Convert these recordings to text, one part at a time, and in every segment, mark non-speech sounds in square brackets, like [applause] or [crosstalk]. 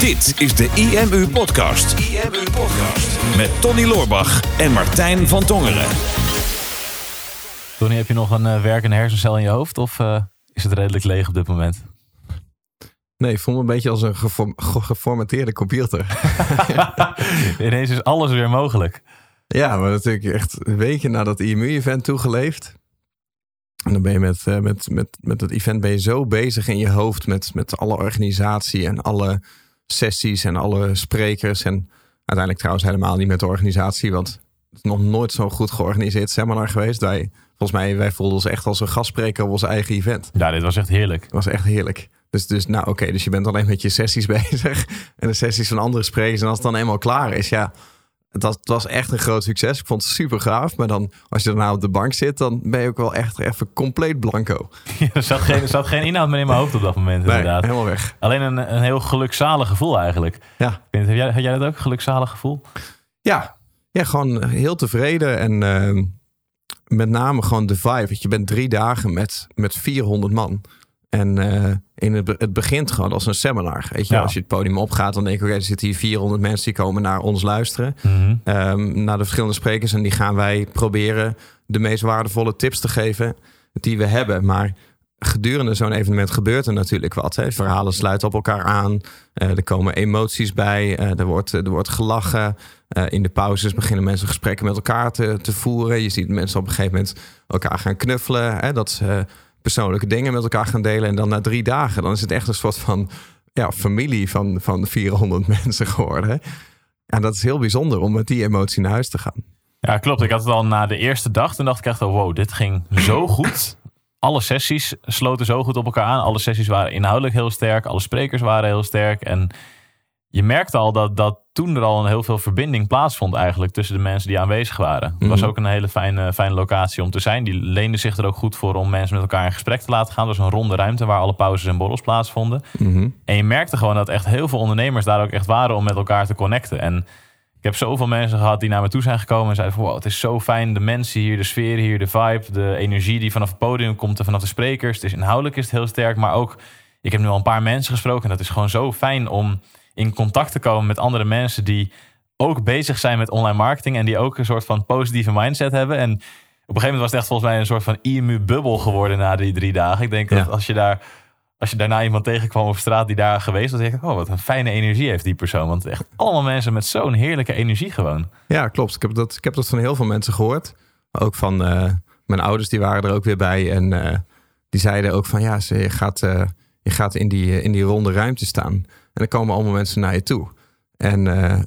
Dit is de IMU Podcast. IMU Podcast. Met Tony Loorbach en Martijn van Tongeren. Tony, heb je nog een uh, werkende hersencel in je hoofd? Of uh, is het redelijk leeg op dit moment? Nee, ik voel me een beetje als een geform geformateerde computer. [laughs] Ineens is alles weer mogelijk. Ja, maar natuurlijk echt een weekje na dat IMU-event toegeleefd. En dan ben je met, uh, met, met, met het event ben je zo bezig in je hoofd met, met alle organisatie en alle sessies en alle sprekers. En uiteindelijk trouwens helemaal niet met de organisatie, want het is nog nooit zo goed georganiseerd seminar geweest. Wij, volgens mij, wij voelden ons echt als een gastspreker op ons eigen event. Ja, dit was echt heerlijk. Het was echt heerlijk. Dus, dus nou oké, dus je bent alleen met je sessies [laughs] bezig en de sessies van andere sprekers. En als het dan eenmaal klaar is, ja, het was, het was echt een groot succes. Ik vond het super gaaf. Maar dan, als je daarna op de bank zit, dan ben je ook wel echt even compleet blanco. Ja, [laughs] er, zat geen, er zat geen inhoud meer in mijn hoofd op dat moment, nee, inderdaad. helemaal weg. Alleen een, een heel gelukzalig gevoel eigenlijk. Ja. Heb jij, had jij dat ook, een gelukzalig gevoel? Ja, ja gewoon heel tevreden. En uh, met name gewoon de vibe. Je bent drie dagen met, met 400 man. En uh, in het, het, begint gewoon als een seminar. Weet je, als je het podium opgaat, dan denk ik: oké, er zitten hier 400 mensen die komen naar ons luisteren. Mm naar de verschillende sprekers. En die gaan wij proberen de meest waardevolle tips te geven die we hebben. Maar gedurende zo'n evenement gebeurt er natuurlijk wat. Hè. Verhalen sluiten op elkaar aan. Uh, er komen emoties bij. Uh, er, wordt, er wordt gelachen. in de pauzes beginnen mensen gesprekken met elkaar te, te voeren. Je ziet mensen op een gegeven moment elkaar gaan knuffelen. Hè, dat ze persoonlijke dingen met elkaar gaan delen. En dan na drie dagen, dan is het echt een soort van ja, familie van, van 400 [laughs] mensen geworden. En dat is heel bijzonder om met die emotie naar huis te gaan. Ja, klopt. Ik had het al na de eerste dag. Toen dacht ik echt, oh, wow, dit ging zo goed. Alle sessies sloten zo goed op elkaar aan. Alle sessies waren inhoudelijk heel sterk. Alle sprekers waren heel sterk. En je merkte al dat, dat toen er al een heel veel verbinding plaatsvond eigenlijk tussen de mensen die aanwezig waren. Het was mhm. ook een hele fijne, fijne locatie om te zijn. Die leende zich er ook goed voor om mensen met elkaar in gesprek te laten gaan. Het was een ronde ruimte waar alle pauzes en borrels plaatsvonden. Mhm. En je merkte gewoon dat echt heel veel ondernemers daar ook echt waren om met elkaar te connecten. En ik heb zoveel mensen gehad die naar me toe zijn gekomen en zeiden van wow, het is zo fijn. De mensen hier, de sfeer hier, de vibe, de energie die vanaf het podium komt en vanaf de sprekers. Het is inhoudelijk is het heel sterk, maar ook ik heb nu al een paar mensen gesproken en dat is gewoon zo fijn om in contact te komen met andere mensen die ook bezig zijn met online marketing en die ook een soort van positieve mindset hebben. En op een gegeven moment was het echt volgens mij een soort van IMU-bubbel geworden na die drie dagen. Ik denk dat als je daar als je daarna iemand tegenkwam op straat die daar geweest was, denk ik, oh, wat een fijne energie heeft die persoon. Want echt allemaal mensen met zo'n heerlijke energie gewoon. Ja, klopt. Ik heb dat, ik heb dat van heel veel mensen gehoord. Ook van uh, mijn ouders, die waren er ook weer bij. En uh, die zeiden ook van, ja, je gaat, uh, je gaat in, die, in die ronde ruimte staan. En dan komen allemaal mensen naar je toe. En uh,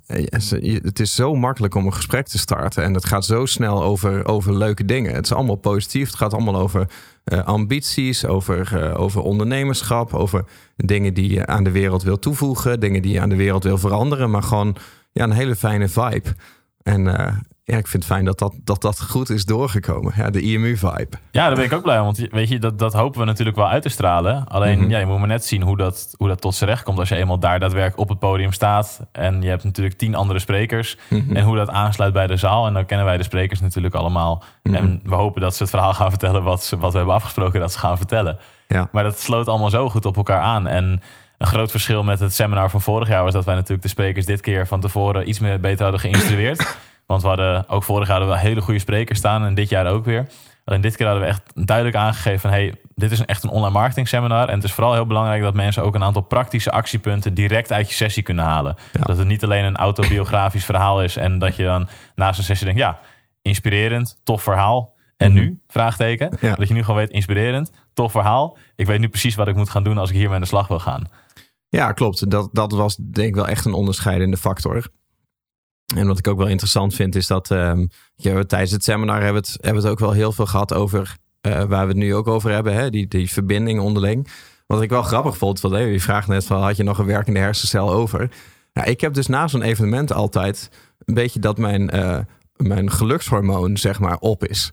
het is zo makkelijk om een gesprek te starten. En het gaat zo snel over, over leuke dingen. Het is allemaal positief. Het gaat allemaal over uh, ambities, over, uh, over ondernemerschap, over dingen die je aan de wereld wil toevoegen, dingen die je aan de wereld wil veranderen. Maar gewoon ja, een hele fijne vibe. En ja, ik vind het fijn dat dat, dat, dat goed is doorgekomen. Ja, de IMU-vibe. Ja, daar ben ik ook blij om. Want weet je, dat, dat hopen we natuurlijk wel uit te stralen. Alleen, mhm. ja, je moet maar net zien hoe dat, hoe dat tot z'n recht komt... als je eenmaal daar daadwerkelijk op het podium staat. En je hebt natuurlijk tien andere sprekers. Mhm. En hoe dat aansluit bij de zaal. En dan kennen wij de sprekers natuurlijk allemaal. Mhm. En we hopen dat ze het verhaal gaan vertellen... wat, ze, wat we hebben afgesproken dat ze gaan vertellen. Ja. Maar dat sloot allemaal zo goed op elkaar aan. En een groot verschil met het seminar van vorig jaar... was dat wij natuurlijk de sprekers dit keer van tevoren... iets meer beter hadden geïnstrueerd... [coughs] Want we hadden ook vorig jaar hadden we hele goede sprekers staan en dit jaar ook weer. Alleen dit keer hadden we echt duidelijk aangegeven van hey, dit is echt een online marketing seminar. En het is vooral heel belangrijk dat mensen ook een aantal praktische actiepunten direct uit je sessie kunnen halen. Dat het niet alleen een autobiografisch verhaal is en dat je dan naast een sessie denkt, ja, inspirerend, tof verhaal. En mhm. nu? Vraagteken. Dat je nu gewoon weet, inspirerend, tof verhaal. Ik weet nu precies wat ik moet gaan doen als ik hiermee aan de slag wil gaan. Ja, klopt. Dat, dat was denk ik wel echt een onderscheidende factor. En wat ik ook wel interessant vind, is dat um, tijdens het seminar hebben we het, hebben we het ook wel heel veel gehad over uh, waar we het nu ook over hebben, hè? Die, die verbinding onderling. Wat ik wel grappig vond, want je vraagt net van had je nog een werkende hersencel over? Ja, ik heb dus na zo'n evenement altijd een beetje dat mijn uh, mijn gelukshormoon zeg maar op is.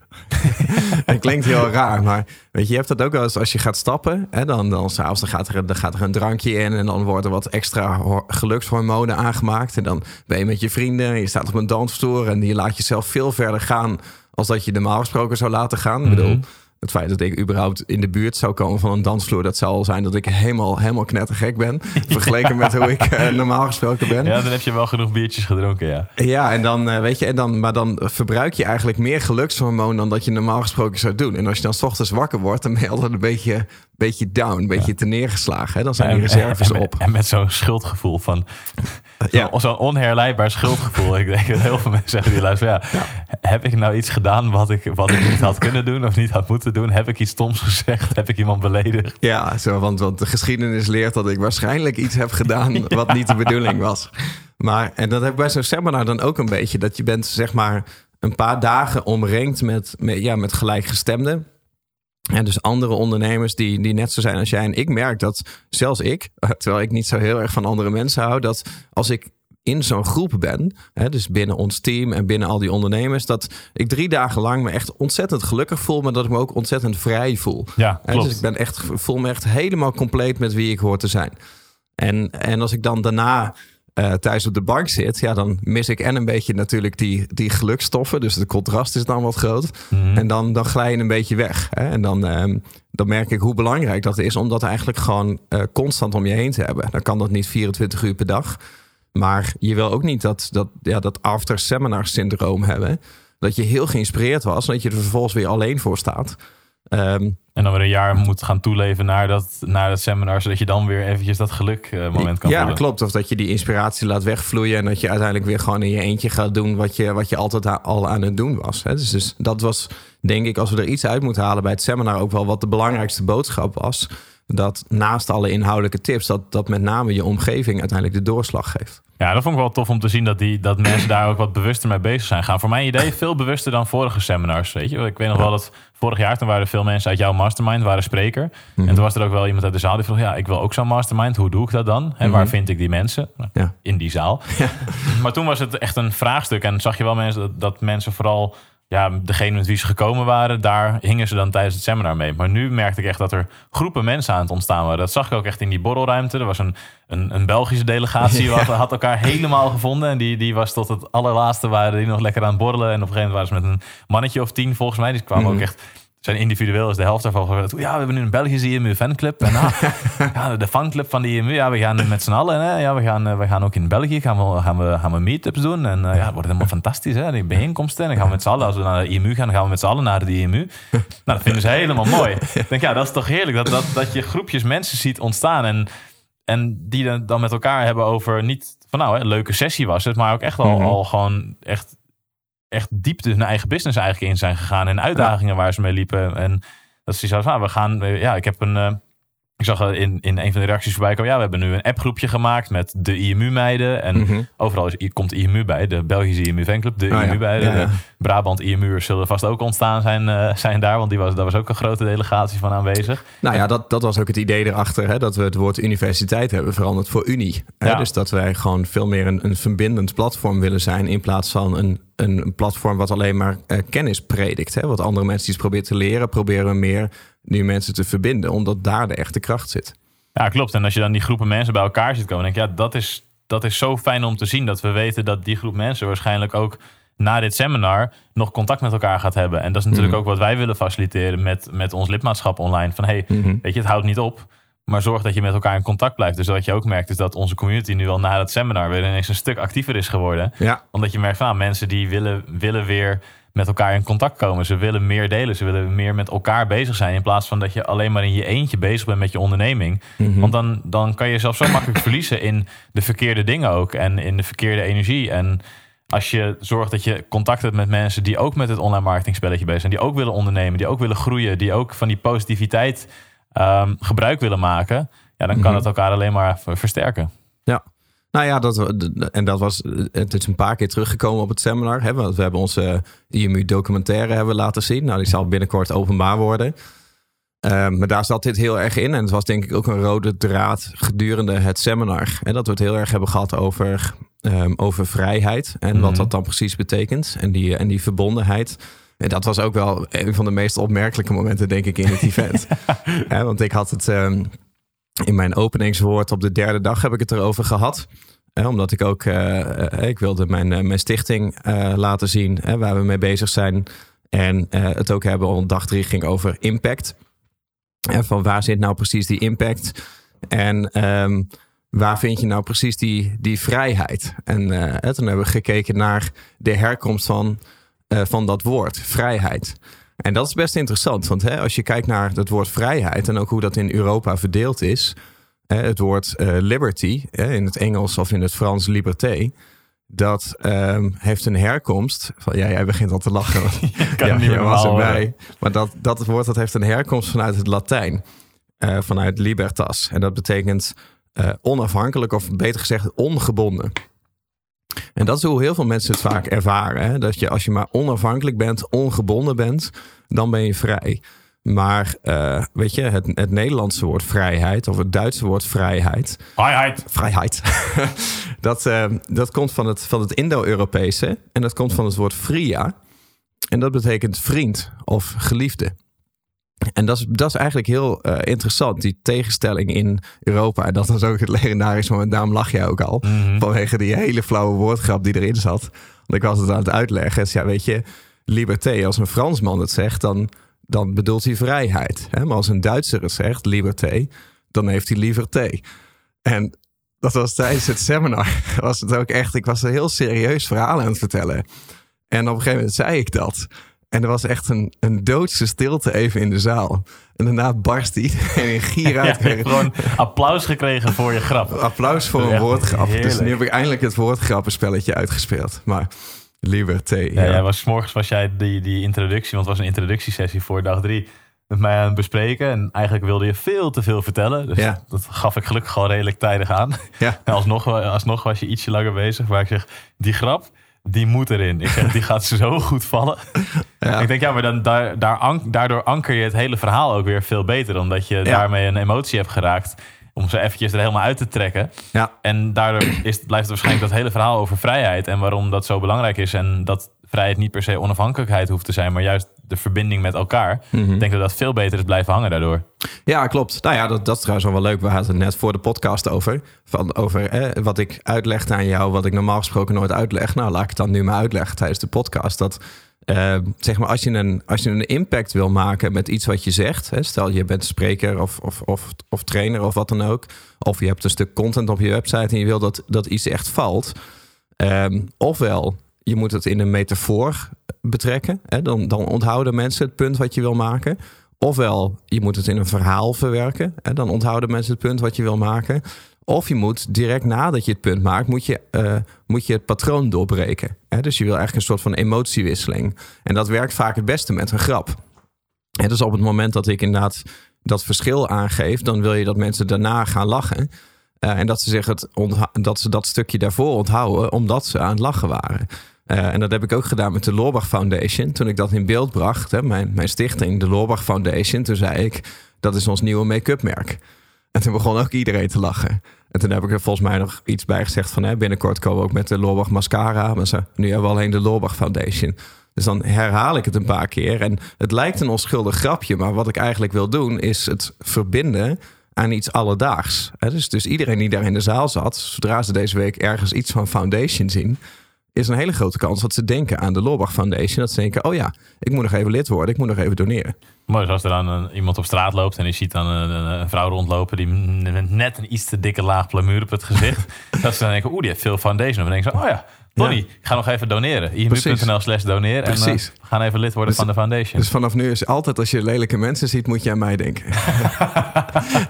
[laughs] Het klinkt heel raar, maar weet je, je hebt dat ook wel eens als je gaat stappen. Hè, dan, dan s'avonds dan gaat, er, dan gaat er een drankje in en dan worden wat extra gelukshormonen aangemaakt. En dan ben je met je vrienden, je staat op een dansvloer en je laat jezelf veel verder gaan als dat je normaal gesproken zou laten gaan. Ik bedoel, mhm. Het feit dat ik überhaupt in de buurt zou komen van een dansvloer, dat zou al zijn dat ik helemaal, helemaal knettergek ben. [laughs] Vergeleken met hoe ik eh, normaal gesproken ben. Ja, dan heb je wel genoeg biertjes gedronken, ja. Ja, en dan, eh, weet je, en dan, maar dan verbruik je eigenlijk meer gelukshormoon dan dat je normaal gesproken zou doen. En als je dan s ochtends wakker wordt, dan ben je altijd een beetje, beetje down, een beetje te neergeslagen. Hè? Dan zijn die reserves en, op. En met zo'n schuldgevoel van, [laughs] ja. zo'n onherleidbaar schuldgevoel. ik denk dat heel veel mensen zeggen die luisteren, ja, heb ik nou iets gedaan wat ik, wat ik niet had kunnen doen of niet had moeten doen? Heb ik iets stoms gezegd? Heb ik iemand beledigd? Ja, zo, want, want de geschiedenis leert dat ik waarschijnlijk iets heb gedaan [laughs] wat niet de bedoeling was. Maar, en dat heb ik bij zo'n seminar dan ook een beetje, dat je bent zeg maar een paar dagen omringd met, met, ja, met gelijkgestemden. En dus andere ondernemers die, die net zo zijn als jij. En ik merk dat zelfs ik, [laughs] terwijl ik niet zo heel erg van andere mensen hou, dat als ik in zo'n groep ben, hè, dus binnen ons team en binnen al die ondernemers, dat ik drie dagen lang me echt ontzettend gelukkig voel, maar dat ik me ook ontzettend vrij voel. Ja, klopt. Dus ik ben echt, voel me echt helemaal compleet met wie ik hoor te zijn. En, en als ik dan daarna uh, thuis op de bank zit, ja, dan mis ik en een beetje natuurlijk die, die gelukstoffen. Dus de contrast is dan wat groot. Mhm. En dan, dan glij je een beetje weg. Hè? En dan, ehm, dan merk ik hoe belangrijk dat is om dat eigenlijk gewoon uh, constant om je heen te hebben. Dan kan dat niet 24 uur per dag. Maar je wil ook niet dat, dat, ja, dat after seminar syndroom hebben. Dat je heel geïnspireerd was en dat je er vervolgens weer alleen voor staat. Um, en dan weer een jaar moet gaan toeleven naar dat, naar dat seminar, zodat je dan weer eventjes dat geluk uh, moment kan ja, voelen. Ja, klopt. Of dat je die inspiratie laat wegvloeien en dat je uiteindelijk weer gewoon in je eentje gaat doen wat je, wat je altijd al aan het doen was. Hè? Dus, dus dat was, denk ik, als we er iets uit moeten halen bij het seminar, ook wel wat de belangrijkste boodschap was. Dat naast alle inhoudelijke tips, dat, dat met name je omgeving uiteindelijk de doorslag geeft. Ja, dat vond ik wel tof om te zien dat, die, dat mensen daar ook wat bewuster mee bezig zijn. Gaan voor mijn idee veel bewuster dan vorige seminars. Weet je? Ik weet nog wel dat vorig jaar toen waren er veel mensen uit jouw mastermind, waren spreker. En toen was er ook wel iemand uit de zaal die vroeg, ja, ik wil ook zo'n mastermind. Hoe doe ik dat dan? En waar vind ik die mensen? Ja. In die zaal. Maar toen was het echt een vraagstuk en zag je wel mensen dat, dat mensen vooral ja, degene met wie ze gekomen waren, daar hingen ze dan tijdens het seminar mee. Maar nu merkte ik echt dat er groepen mensen aan het ontstaan waren. Dat zag ik ook echt in die borrelruimte. Er was een, een, een Belgische delegatie, [laughs] ja. had, had elkaar helemaal gevonden. En die, die was tot het allerlaatste, waren die nog lekker aan het borrelen. En op een gegeven moment waren ze met een mannetje of tien volgens mij. Die kwamen Mhm. ook echt zijn individueel is de helft daarvan gezegd. Ja, we hebben nu een Belgische IMU fanclub. En ah, [laughs] ja, de fanclub van de IMU. Ja, we gaan met z'n allen. Hè. Ja, we gaan, uh, we gaan ook in België gaan we, gaan we, gaan we meetups doen. En uh, ja, het wordt helemaal fantastisch. Hè, die bijeenkomsten. En dan gaan we met z'n allen, als we naar de IMU gaan, dan gaan we met z'n allen naar de IMU. nou, dat vinden ze helemaal mooi. Ik denk, ja, dat is toch heerlijk. Dat, dat, dat je groepjes mensen ziet ontstaan. En, en die dan, dan met elkaar hebben over niet van nou, hè, een leuke sessie was het. Maar ook echt al, Mhm. al gewoon echt echt diep hun eigen business eigenlijk in zijn gegaan. En uitdagingen waar ze mee liepen. En dat is zo van, we gaan... eh, Ja, ik heb een... ik zag in, in een van de reacties voorbij komen. Ja, we hebben nu een appgroepje gemaakt met de IMU-meiden. En mm -hmm. overal is, komt IMU bij. De Belgische IMU-fanclub, de oh, IMU-meiden. Ja. Ja, Brabant IMU'ers zullen vast ook ontstaan zijn, uh, zijn daar. Want die was, daar was ook een grote delegatie van aanwezig. Nou ja, dat, dat was ook het idee erachter. Hè, dat we het woord universiteit hebben veranderd voor Unie. Hè, dus dat wij gewoon veel meer een, een verbindend platform willen zijn. In plaats van een een platform wat alleen maar uh, kennis predikt. Hè? Wat andere mensen iets proberen te leren, proberen we meer nu mensen te verbinden, omdat daar de echte kracht zit. Ja, klopt. En als je dan die groepen mensen bij elkaar ziet komen, denk ik, ja, dat is, dat is zo fijn om te zien. Dat we weten dat die groep mensen waarschijnlijk ook na dit seminar nog contact met elkaar gaat hebben. En dat is natuurlijk mm -hmm. ook wat wij willen faciliteren met, met ons lidmaatschap online. Van hey, mm -hmm. weet je, het houdt niet op. Maar zorg dat je met elkaar in contact blijft. Dus wat je ook merkt is dat onze community nu al na het seminar weer ineens een stuk actiever is geworden. Ja. Omdat je merkt van nou, mensen die willen, willen weer met elkaar in contact komen. Ze willen meer delen. Ze willen meer met elkaar bezig zijn. In plaats van dat je alleen maar in je eentje bezig bent met je onderneming. Mm -hmm. Want dan, dan kan je jezelf zo makkelijk [laughs] verliezen in de verkeerde dingen ook. En in de verkeerde energie. En als je zorgt dat je contact hebt met mensen die ook met het online marketing spelletje bezig zijn. Die ook willen ondernemen. Die ook willen groeien. Die ook van die positiviteit um, gebruik willen maken, ja, dan kan Mhm. het elkaar alleen maar versterken. Ja. Nou ja, dat, en dat was, het is een paar keer teruggekomen op het seminar. Hè, want we hebben onze IMU documentaire hebben laten zien. Nou, die zal binnenkort openbaar worden. Um, maar daar zat dit heel erg in. En het was denk ik ook een rode draad gedurende het seminar. En dat we het heel erg hebben gehad over, um, over vrijheid. En Mhm. wat dat dan precies betekent. En die, en die verbondenheid. En dat was ook wel een van de meest opmerkelijke momenten, denk ik, in het [laughs] event. ja, want ik had het um, in mijn openingswoord op de derde dag heb ik het erover gehad. Eh, omdat ik ook, uh, uh, ik wilde mijn, uh, mijn stichting laten zien waar we mee bezig zijn. En het ook hebben, want dag drie ging over impact. En van waar zit nou precies die impact? En ehm, waar vind je nou precies die, die vrijheid? En toen hebben we gekeken naar de herkomst van, van dat woord, vrijheid. En dat is best interessant, want hè, als je kijkt naar het woord vrijheid en ook hoe dat in Europa verdeeld is, hè, het woord uh, liberty hè, in het Engels of in het Frans liberté, dat um, heeft een herkomst. Van, ja, jij begint al te lachen. [laughs] kan ja, niet meer was erbij. Maar dat, dat woord dat heeft een herkomst vanuit het Latijn, uh, vanuit libertas. En dat betekent uh, onafhankelijk, of beter gezegd ongebonden. En dat is hoe heel veel mensen het vaak ervaren. Hè? Dat je als je maar onafhankelijk bent, ongebonden bent, dan ben je vrij. Maar uh, weet je, het, het, Nederlandse woord vrijheid of het Duitse woord vrijheid. Vrijheid. Vrijheid. [laughs] dat, uh, dat komt van het, van het Indo-Europese en dat komt van het woord fria. En dat betekent vriend of geliefde. En dat is, dat is eigenlijk heel uh, interessant, die tegenstelling in Europa. En dat was ook het legendarische moment, daarom lach jij ook al. Mm -hmm. Vanwege die hele flauwe woordgrap die erin zat. Want ik was het aan het uitleggen. Dus ja, weet je, liberté, als een Fransman het zegt, dan, dan bedoelt hij vrijheid. Hè? Maar als een Duitser het zegt, liberté, dan heeft hij liberté. En dat was tijdens het seminar, [laughs] was het ook echt, ik was een heel serieus verhaal aan het vertellen. En op een gegeven moment zei ik dat. En er was echt een, een doodse stilte even in de zaal. En daarna barst iedereen in gier uit. [laughs] ja, gewoon applaus gekregen voor je grap. Applaus voor een woordgrap. Dus nu heb ik eindelijk het woordgrappenspelletje uitgespeeld. Maar liberté. Ja, ja. was, morgens was jij die, die introductie, want het was een introductiesessie voor dag drie met mij aan het bespreken. En eigenlijk wilde je veel te veel vertellen. Dus ja. dat gaf ik gelukkig al redelijk tijdig aan. Ja. [laughs] En alsnog, alsnog was je ietsje langer bezig. Maar ik zeg, die grap, die moet erin. Ik zeg, die gaat zo goed vallen. [laughs] Ja. Ik denk, ja, maar dan, daar, daar daardoor anker je het hele verhaal ook weer veel beter. Omdat je daarmee een emotie hebt geraakt. Om ze eventjes er helemaal uit te trekken. Ja. En daardoor is, blijft het waarschijnlijk dat hele verhaal over vrijheid. En waarom dat zo belangrijk is. En dat vrijheid niet per se onafhankelijkheid hoeft te zijn. Maar juist de verbinding met elkaar. Mhm. Ik denk dat dat veel beter is blijven hangen daardoor. Ja, klopt. Nou ja, dat, dat is trouwens wel leuk. We hadden het net voor de podcast over. Van, over wat ik uitlegde aan jou, wat ik normaal gesproken nooit uitleg. Nou, laat ik het dan nu maar uitleggen tijdens de podcast. Dat uh, zeg maar, als je, een, als je een impact wil maken met iets wat je zegt. Hè, stel je bent spreker of, of, of, of trainer of wat dan ook. Of je hebt een stuk content op je website en je wil dat, dat iets echt valt. Um, ofwel, je moet het in een metafoor betrekken. Hè? Dan, dan onthouden mensen het punt wat je wil maken. Ofwel, je moet het in een verhaal verwerken. Hè? Dan onthouden mensen het punt wat je wil maken. Of je moet direct nadat je het punt maakt, moet je, uh, moet je het patroon doorbreken. Hè? Dus je wil eigenlijk een soort van emotiewisseling. En dat werkt vaak het beste met een grap. En dus op het moment dat ik inderdaad dat verschil aangeef, dan wil je dat mensen daarna gaan lachen. Uh, en dat ze, zich het dat ze dat stukje daarvoor onthouden, omdat ze aan het lachen waren. Uh, en dat heb ik ook gedaan met de Loorbach Foundation. Toen ik dat in beeld bracht, hè, mijn, mijn stichting, de Loorbach Foundation, toen zei ik: dat is ons nieuwe make-up merk. En toen begon ook iedereen te lachen. En toen heb ik er volgens mij nog iets bij gezegd van hè, binnenkort komen we ook met de Loorbach mascara. Maar nu hebben we alleen de Loorbach Foundation. Dus dan herhaal ik het een paar keer. En het lijkt een onschuldig grapje, maar wat ik eigenlijk wil doen is het verbinden aan iets alledaags. Dus, dus iedereen die daar in de zaal zat, zodra ze deze week ergens iets van foundation zien, is een hele grote kans dat ze denken aan de Loorbach Foundation. Dat ze denken, oh ja, ik moet nog even lid worden, ik moet nog even doneren. Maar als er dan een, iemand op straat loopt en je ziet dan een, een, vrouw rondlopen die net een iets te dikke laag plamuur op het gezicht. [laughs] dat ze dan denken, oeh, die heeft veel foundation. En dan denken ze, oh ja, Tony, ja. ga nog even doneren. imu.nl slash doneren. En uh, gaan even lid worden dus, van de foundation. Dus vanaf nu is altijd als je lelijke mensen ziet, moet je aan mij denken. [laughs]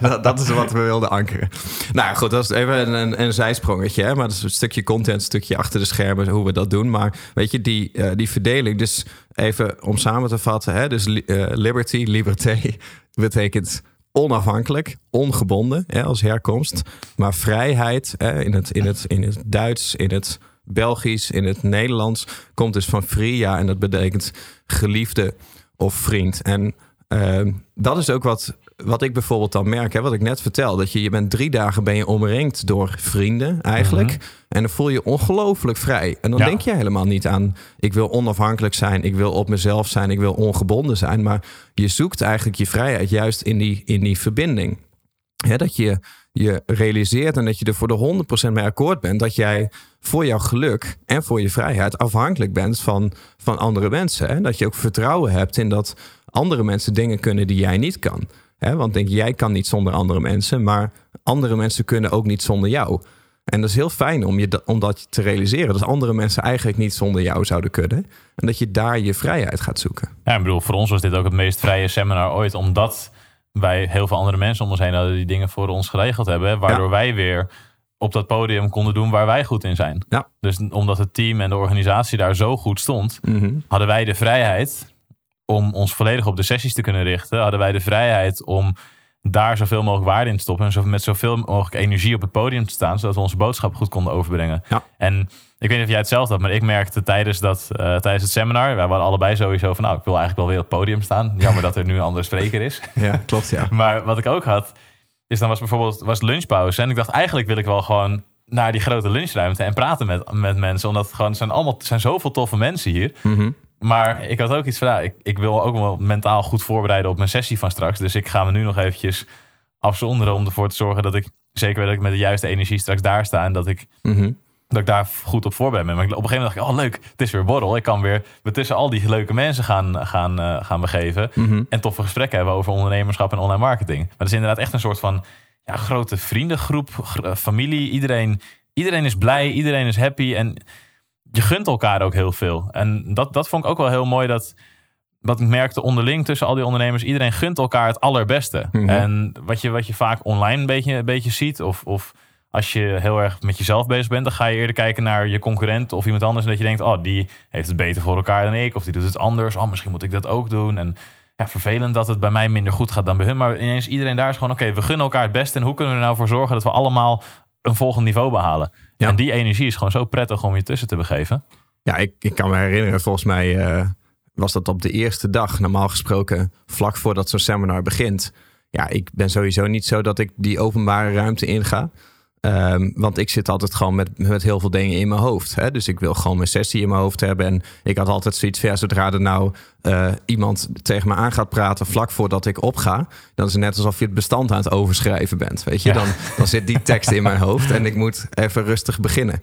[laughs] dat, dat, is wat we wilden ankeren. Nou goed, dat is even een, een zijsprongetje. Hè? Maar dat is een stukje content, een stukje achter de schermen, hoe we dat doen. Maar weet je, die, uh, die verdeling. Dus even om samen te vatten. Hè? Dus uh, liberty, liberté, [laughs] betekent onafhankelijk, ongebonden hè, als herkomst. Maar vrijheid hè, in, het, in, het, in het Duits, in het Belgisch, in het Nederlands komt dus van fria en dat betekent geliefde of vriend. En uh, dat is ook wat, wat ik bijvoorbeeld dan merk, hè, wat ik net vertel. Dat je, je bent drie dagen ben je omringd door vrienden eigenlijk. Mhm. En dan voel je ongelooflijk vrij. En dan denk je helemaal niet aan, ik wil onafhankelijk zijn, ik wil op mezelf zijn, ik wil ongebonden zijn. Maar je zoekt eigenlijk je vrijheid juist in die, in die verbinding. Hè, dat je je realiseert en dat je er voor de 100% mee akkoord bent dat jij voor jouw geluk en voor je vrijheid afhankelijk bent van, van andere mensen. Hè? Dat je ook vertrouwen hebt in dat andere mensen dingen kunnen die jij niet kan. Hè? Want denk jij kan niet zonder andere mensen, maar andere mensen kunnen ook niet zonder jou. En dat is heel fijn om, je, om dat te realiseren. Dat andere mensen eigenlijk niet zonder jou zouden kunnen. En dat je daar je vrijheid gaat zoeken. Ja, ik bedoel, voor ons was dit ook het meest vrije seminar ooit. Omdat wij heel veel andere mensen om ons heen hadden die dingen voor ons geregeld hebben. Waardoor wij weer op dat podium konden doen waar wij goed in zijn. Ja. Dus omdat het team en de organisatie daar zo goed stond, Mhm. hadden wij de vrijheid om ons volledig op de sessies te kunnen richten. Hadden wij de vrijheid om daar zoveel mogelijk waarde in te stoppen. En met zoveel mogelijk energie op het podium te staan. Zodat we onze boodschap goed konden overbrengen. Ja. En ik weet niet of jij hetzelfde had, maar ik merkte tijdens, dat, eh, tijdens het seminar. Wij waren allebei sowieso van, nou, ik wil eigenlijk wel weer op het podium staan. Jammer dat er nu een andere spreker is. [laughs] Ja, klopt ja. [laughs] Maar wat ik ook had, is dan was bijvoorbeeld was lunchpauze. En ik dacht, eigenlijk wil ik wel gewoon naar die grote lunchruimte en praten met, met mensen. Omdat het gewoon, zijn allemaal, zijn zoveel toffe mensen hier. Mhm. Maar ik had ook iets van, ja, ik, ik wil ook wel mentaal goed voorbereiden op mijn sessie van straks. Dus ik ga me nu nog eventjes afzonderen om ervoor te zorgen dat ik zeker weet dat ik met de juiste energie straks daar sta. En dat ik, Mhm. dat ik daar goed op voorbereid ben. Maar op een gegeven moment dacht ik, oh leuk, het is weer borrel. Ik kan weer me tussen al die leuke mensen gaan, gaan, eh, gaan begeven. Mhm. En toffe gesprekken hebben over ondernemerschap en online marketing. Maar het is inderdaad echt een soort van ja, grote vriendengroep, gr- eh, familie. Iedereen, iedereen is blij, iedereen is happy. En je gunt elkaar ook heel veel. En dat, dat vond ik ook wel heel mooi. Dat, wat ik merkte onderling tussen al die ondernemers. Iedereen gunt elkaar het allerbeste. Mhm. En wat je, wat je vaak online een beetje, een beetje ziet. Of, of als je heel erg met jezelf bezig bent. Dan ga je eerder kijken naar je concurrent of iemand anders. En dat je denkt, oh die heeft het beter voor elkaar dan ik. Of die doet het anders. Oh misschien moet ik dat ook doen. En ja, vervelend dat het bij mij minder goed gaat dan bij hun. Maar ineens iedereen daar is gewoon, oké, we gunnen elkaar het beste. En hoe kunnen we er nou voor zorgen dat we allemaal een volgend niveau behalen? Ja. En die energie is gewoon zo prettig om je tussen te begeven. Ja, ik, ik kan me herinneren, volgens mij eh, was dat op de eerste dag, normaal gesproken, vlak voordat zo'n seminar begint. Ja, ik ben sowieso niet zo dat ik die openbare ruimte inga. Ehm, want ik zit altijd gewoon met, met heel veel dingen in mijn hoofd. Hè? Dus ik wil gewoon mijn sessie in mijn hoofd hebben. En ik had altijd zoiets van, ja, zodra er nou eh, iemand tegen me aan gaat praten vlak voordat ik opga, dan is het net alsof je het bestand aan het overschrijven bent. Weet je, Ja. dan, dan zit die tekst in mijn hoofd en ik moet even rustig beginnen.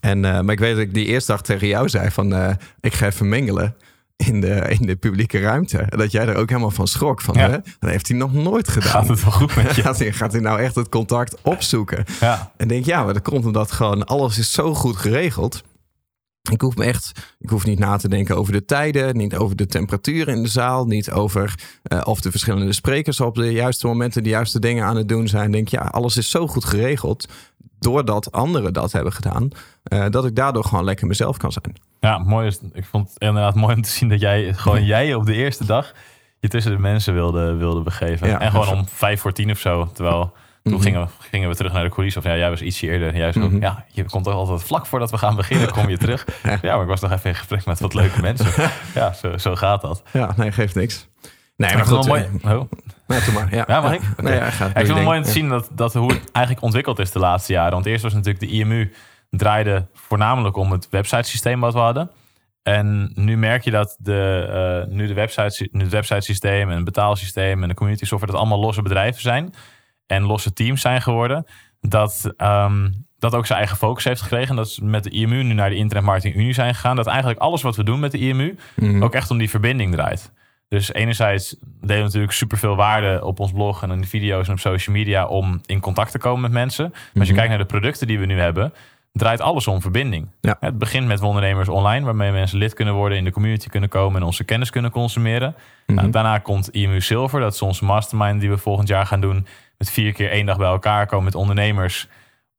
En, eh, maar ik weet dat ik die eerste dag tegen jou zei van, eh, ik ga even mengelen [laughs] in de, in de publieke ruimte. Dat jij er ook helemaal van schrok. Van, Ja. hè? Dat heeft hij nog nooit gedaan. Gaat het wel goed met je? [laughs] Gaat hij, gaat hij nou echt het contact opzoeken? Ja, En denk, ja, maar dat komt omdat gewoon alles is zo goed geregeld. Ik hoef me echt, ik hoef niet na te denken over de tijden, niet over de temperatuur in de zaal, niet over eh, of de verschillende sprekers op de juiste momenten de juiste dingen aan het doen zijn. Ik Denk, ja, alles is zo goed geregeld doordat anderen dat hebben gedaan, eh, dat ik daardoor gewoon lekker mezelf kan zijn. ja mooi is, ik vond het inderdaad mooi om te zien dat jij gewoon [laughs] jij op de eerste dag je tussen de mensen wilde, wilde begeven. Ja, en gewoon even- om vijf voor tien of zo. Terwijl toen Mhm. gingen, we, gingen we terug naar de coulissen. Of ja, jij was ietsje eerder. Jij zo, Mhm. ja, je komt toch altijd vlak voordat we gaan beginnen, kom je terug. ja. maar ik was nog even in gesprek met wat leuke mensen. [laughs] ja, zo, zo gaat dat. Ja, nee, geeft niks. Nee, maar het goed. wel mooi. eh, Oh. nee, doe maar. Ja, Ja, mag ik? Nee, ja, ga, Ja, ik vind het mooi om te zien dat, dat hoe het eigenlijk ontwikkeld is de laatste jaren. Want eerst was natuurlijk de IMU draaide voornamelijk om het websitesysteem wat we hadden. En nu merk je dat de, eh, nu de website, nu het websitesysteem en het betaalsysteem en de community software, dat allemaal losse bedrijven zijn en losse teams zijn geworden. Dat, ehm, dat ook zijn eigen focus heeft gekregen. En dat is met de IMU nu naar de Internet Marketing Unie zijn gegaan. Dat eigenlijk alles wat we doen met de IMU Mhm. ook echt om die verbinding draait. Dus enerzijds delen we natuurlijk superveel waarde op ons blog en in de video's en op social media om in contact te komen met mensen. Maar als je Mhm. kijkt naar de producten die we nu hebben, draait alles om verbinding. Ja. Het begint met ondernemers online, waarmee mensen lid kunnen worden, in de community kunnen komen en onze kennis kunnen consumeren. Mhm. Nou, daarna komt IMU Silver, dat is onze mastermind die we volgend jaar gaan doen. Met vier keer één dag bij elkaar komen met ondernemers.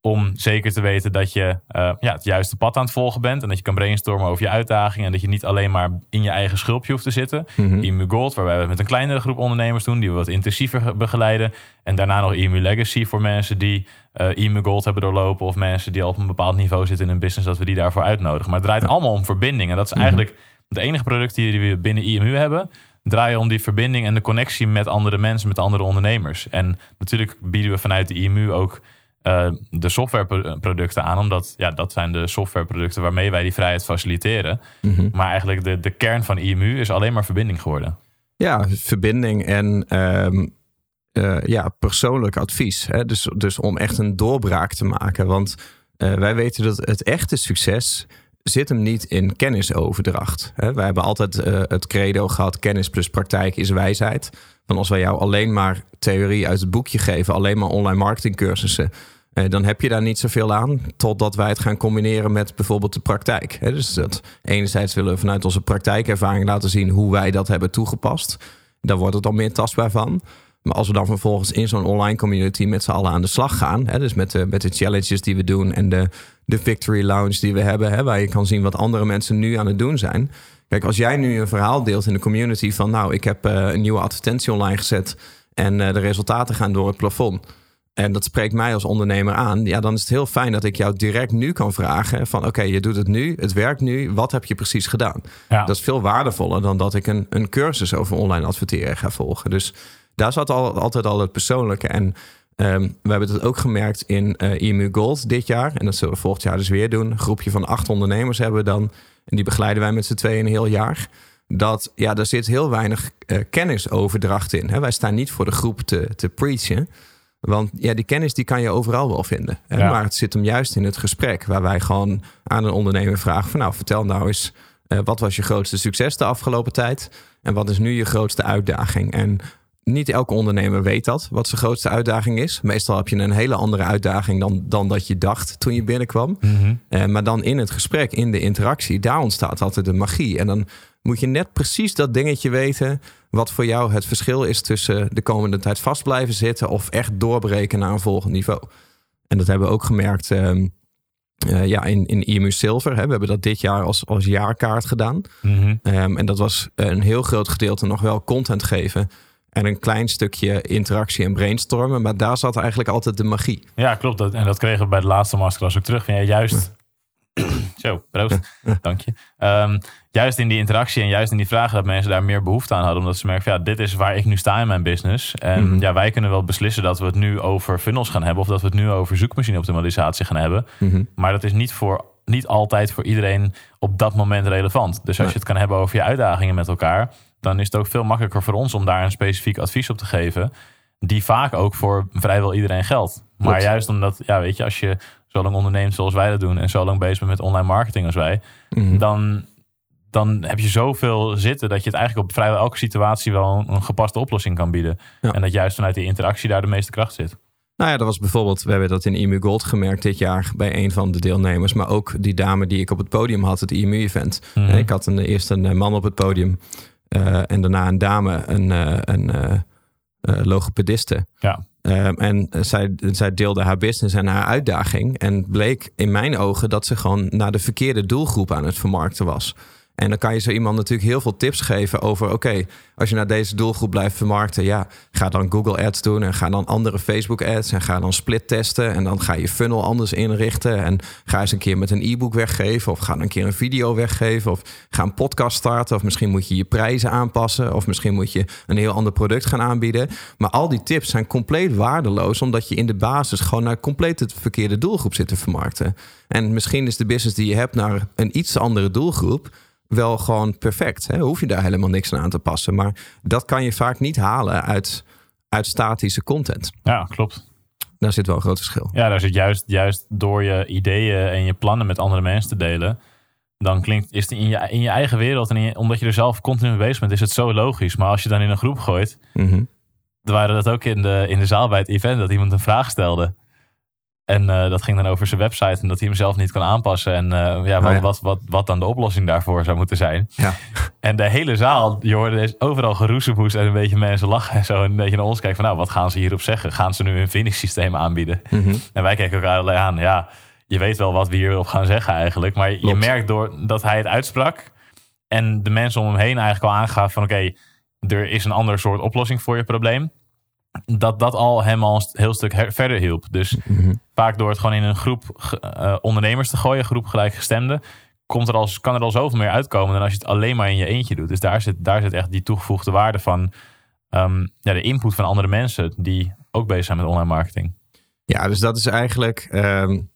Om zeker te weten dat je eh, ja, het juiste pad aan het volgen bent. En dat je kan brainstormen over je uitdagingen. En dat je niet alleen maar in je eigen schulpje hoeft te zitten. Mhm. IMU Gold, waarbij we het met een kleinere groep ondernemers doen. Die we wat intensiever ge- begeleiden. En daarna nog IMU Legacy voor mensen die eh IMU Gold hebben doorlopen. Of mensen die al op een bepaald niveau zitten in hun business. Dat we die daarvoor uitnodigen. Maar het draait allemaal om verbinding. En dat is Mhm. eigenlijk de enige producten die we binnen IMU hebben. Draaien om die verbinding en de connectie met andere mensen, met andere ondernemers. En natuurlijk bieden we vanuit de IMU ook eh, de softwareproducten aan. Omdat ja, dat zijn de softwareproducten waarmee wij die vrijheid faciliteren. Mhm. Maar eigenlijk de, de kern van IMU is alleen maar verbinding geworden. Ja, verbinding en ehm, eh, ja, persoonlijk advies. Hè? Dus, dus om echt een doorbraak te maken. Want uh, wij weten dat het echte succes zit hem niet in kennisoverdracht. Wij hebben altijd uh, het credo gehad: kennis plus praktijk is wijsheid. Van als wij jou alleen maar theorie uit het boekje geven, alleen maar online marketingcursussen, uh, dan heb je daar niet zoveel aan. Totdat wij het gaan combineren met bijvoorbeeld de praktijk. Dus dat enerzijds willen we vanuit onze praktijkervaring laten zien hoe wij dat hebben toegepast. Daar wordt het dan meer tastbaar van. Maar als we dan vervolgens in zo'n online community met z'n allen aan de slag gaan, hè, dus met de, met de challenges die we doen en de, de victory lounge die we hebben, hè, waar je kan zien wat andere mensen nu aan het doen zijn. Kijk, als jij nu een verhaal deelt in de community van, nou, ik heb uh, een nieuwe advertentie online gezet en uh, de resultaten gaan door het plafond. En dat spreekt mij als ondernemer aan. Ja, dan is het heel fijn dat ik jou direct nu kan vragen: van oké, je doet het nu, het werkt nu, wat heb je precies gedaan? Ja. Dat is veel waardevoller dan dat ik een, een cursus over online adverteren ga volgen. Dus daar zat al, altijd al het persoonlijke. En um, we hebben het ook gemerkt in uh, EMU Gold dit jaar. En dat zullen we volgend jaar dus weer doen. Een groepje van acht ondernemers hebben we dan. En die begeleiden wij met z'n tweeën een heel jaar. Dat ja, er zit heel weinig uh, kennisoverdracht in. Hè? Wij staan niet voor de groep te, te preachen. Want ja, die kennis die kan je overal wel vinden. Hè? Ja. Maar het zit hem juist in het gesprek. Waar wij gewoon aan een ondernemer vragen van nou, vertel nou eens. Uh, wat was je grootste succes de afgelopen tijd? En wat is nu je grootste uitdaging? En niet elke ondernemer weet dat, wat zijn grootste uitdaging is. Meestal heb je een hele andere uitdaging dan, dan dat je dacht toen je binnenkwam. Mm -hmm. uh, maar dan in het gesprek, in de interactie, daar ontstaat altijd de magie. En dan moet je net precies dat dingetje weten wat voor jou het verschil is tussen de komende tijd vast blijven zitten of echt doorbreken naar een volgend niveau. En dat hebben we ook gemerkt um, uh, ja, in, in IMU Silver. Hè. We hebben dat dit jaar als, als jaarkaart gedaan. Mm -hmm. um, en dat was een heel groot gedeelte nog wel content geven en een klein stukje interactie en brainstormen. Maar daar zat eigenlijk altijd de magie. Ja, klopt. Dat, en dat kregen we bij de laatste masterclass ook terug. Ja, juist. [clears throat] Zo, proost. Dank je. Um, juist in die interactie en juist in die vragen dat mensen daar meer behoefte aan hadden. Omdat ze merken, ja, dit is waar ik nu sta in mijn business. En mm -hmm. ja, wij kunnen wel beslissen dat we het nu over funnels gaan hebben. Of dat we het nu over zoekmachine optimalisatie gaan hebben. Mm -hmm. Maar dat is niet voor niet altijd voor iedereen op dat moment relevant. Dus als je het kan hebben over je uitdagingen met elkaar, dan is het ook veel makkelijker voor ons om daar een specifiek advies op te geven. Die vaak ook voor vrijwel iedereen geldt. Maar Klopt. juist omdat, ja, weet je, als je zo lang onderneemt zoals wij dat doen en zo lang bezig bent met online marketing als wij, mm. dan, dan heb je zoveel zitten dat je het eigenlijk op vrijwel elke situatie wel een, een gepaste oplossing kan bieden. Ja. En dat juist vanuit die interactie daar de meeste kracht zit. Nou ja, dat was bijvoorbeeld, we hebben dat in IMU Gold gemerkt dit jaar bij een van de deelnemers. Maar ook die dame die ik op het podium had, het IMU-event. Mm -hmm. Ik had een, eerst een man op het podium en daarna een dame, een, uh, een uh, logopediste. Ja. en zij, zij deelde haar business en haar uitdaging. En bleek in mijn ogen dat ze gewoon naar de verkeerde doelgroep aan het vermarkten was. En dan kan je zo iemand natuurlijk heel veel tips geven over: oké, als je naar deze doelgroep blijft vermarkten, ja, ga dan Google Ads doen en ga dan andere Facebook Ads en ga dan split testen en dan ga je funnel anders inrichten en ga eens een keer met een e-book weggeven of ga een keer een video weggeven of ga een podcast starten of misschien moet je je prijzen aanpassen of misschien moet je een heel ander product gaan aanbieden. Maar al die tips zijn compleet waardeloos omdat je in de basis gewoon naar compleet het verkeerde doelgroep zit te vermarkten. En misschien is de business die je hebt naar een iets andere doelgroep wel gewoon perfect. Hè? Hoef je daar helemaal niks aan te passen. Maar dat kan je vaak niet halen uit, uit statische content. Ja, klopt. Daar zit wel een groot verschil. Ja, daar zit juist, juist door je ideeën en je plannen met andere mensen te delen. Dan klinkt is het in je, in je eigen wereld en je, omdat je er zelf continu mee bezig bent, is het zo logisch. Maar als je dan in een groep gooit, mm -hmm. waren dat ook in de, in de zaal bij het event dat iemand een vraag stelde. En uh, dat ging dan over zijn website en dat hij hem zelf niet kan aanpassen. En uh, ja, wat, oh ja. Wat, wat, wat, dan de oplossing daarvoor zou moeten zijn. Ja. [laughs] En de hele zaal, je hoorde is overal geroezemoes en een beetje mensen lachen en zo. En een beetje naar ons kijken van nou, wat gaan ze hierop zeggen? Gaan ze nu een Phoenix systeem aanbieden? Mm -hmm. En wij kijken elkaar alleen aan. Ja, je weet wel wat we hierop gaan zeggen eigenlijk. Maar je merkt door dat hij het uitsprak en de mensen om hem heen eigenlijk al aangaven van oké, okay, er is een ander soort oplossing voor je probleem dat dat al hem al een heel stuk verder hielp. Dus mm-hmm. vaak door het gewoon in een groep uh, ondernemers te gooien, groep gelijkgestemden, komt er al, kan er al zoveel meer uitkomen dan als je het alleen maar in je eentje doet. Dus daar zit, daar zit echt die toegevoegde waarde van um, ja, de input van andere mensen die ook bezig zijn met online marketing. Ja, dus dat is eigenlijk. Um,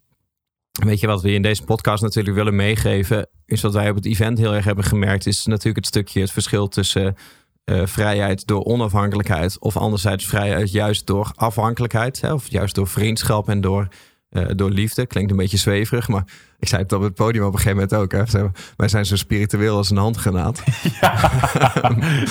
weet je wat we in deze podcast natuurlijk willen meegeven, is wat wij op het event heel erg hebben gemerkt, is natuurlijk het stukje het verschil tussen eh, vrijheid door onafhankelijkheid, of anderzijds vrijheid juist door afhankelijkheid, hè, of juist door vriendschap en door, uh, door liefde. Klinkt een beetje zweverig, maar ik zei het op het podium op een gegeven moment ook. Hè. Wij zijn zo spiritueel als een handgranaat. [laughs]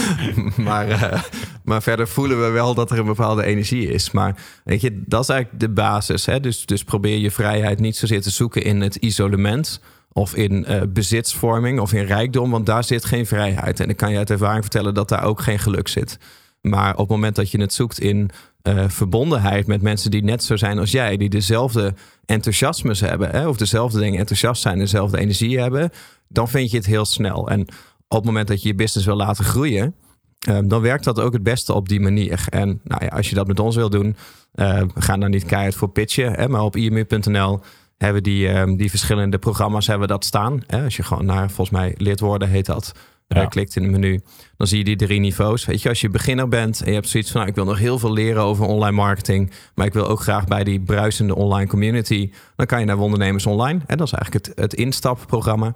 [laughs] maar, uh, maar verder voelen we wel dat er een bepaalde energie is. Maar weet je, dat is eigenlijk de basis. Hè. Dus, dus probeer je vrijheid niet zozeer te zoeken in het isolement of in uh, bezitsvorming of in rijkdom, want daar zit geen vrijheid. En ik kan je uit ervaring vertellen dat daar ook geen geluk zit. Maar op het moment dat je het zoekt in uh, verbondenheid met mensen die net zo zijn als jij, die dezelfde enthousiasmes hebben, hè, of dezelfde dingen enthousiast zijn, dezelfde energie hebben, dan vind je het heel snel. En op het moment dat je je business wil laten groeien, um, dan werkt dat ook het beste op die manier. En nou ja, als je dat met ons wil doen, we gaan daar niet keihard voor pitchen, hè, maar op imu.nl hebben die, um, die verschillende programma's hebben dat staan. Hè? Als je gewoon naar, volgens mij, lid worden heet dat. Ja. Uh, klikt in het menu, dan zie je die drie niveaus. Weet je, als je beginner bent en je hebt zoiets van, nou, ik wil nog heel veel leren over online marketing, maar ik wil ook graag bij die bruisende online community, dan kan je naar Wondernemers Online. En dat is eigenlijk het, het instapprogramma.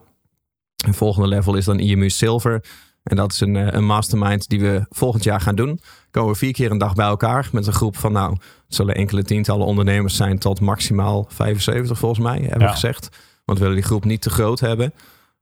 Het volgende level is dan IMU Silver. En dat is een, een mastermind die we volgend jaar gaan doen. Komen we vier keer een dag bij elkaar met een groep van, nou, het zullen enkele tientallen ondernemers zijn tot maximaal 75 volgens mij, hebben we gezegd. Want we willen die groep niet te groot hebben.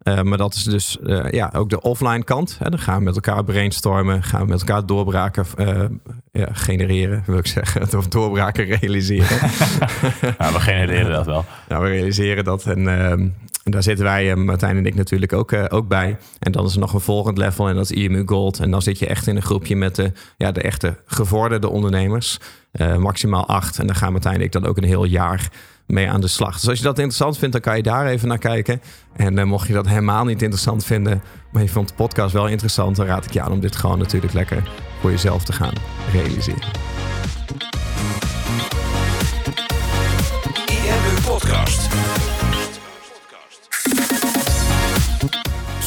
Uh, maar dat is dus uh, ja, ook de offline kant. Hè. Dan gaan we met elkaar brainstormen, gaan we met elkaar doorbraken uh, ja, genereren, wil ik zeggen. [laughs] Of doorbraken realiseren. [laughs] ja, we genereren dat wel. Ja, [laughs] we realiseren dat. En ehm, en daar zitten wij, Martijn en ik natuurlijk ook, uh, ook bij. En dan is er nog een volgend level en dat is IMU Gold. En dan zit je echt in een groepje met de, ja, de echte gevorderde ondernemers. Uh, maximaal acht. En daar gaan Martijn en ik dan ook een heel jaar mee aan de slag. Dus als je dat interessant vindt, dan kan je daar even naar kijken. En mocht je dat helemaal niet interessant vinden, maar je vond de podcast wel interessant, dan raad ik je aan om dit gewoon natuurlijk lekker voor jezelf te gaan realiseren.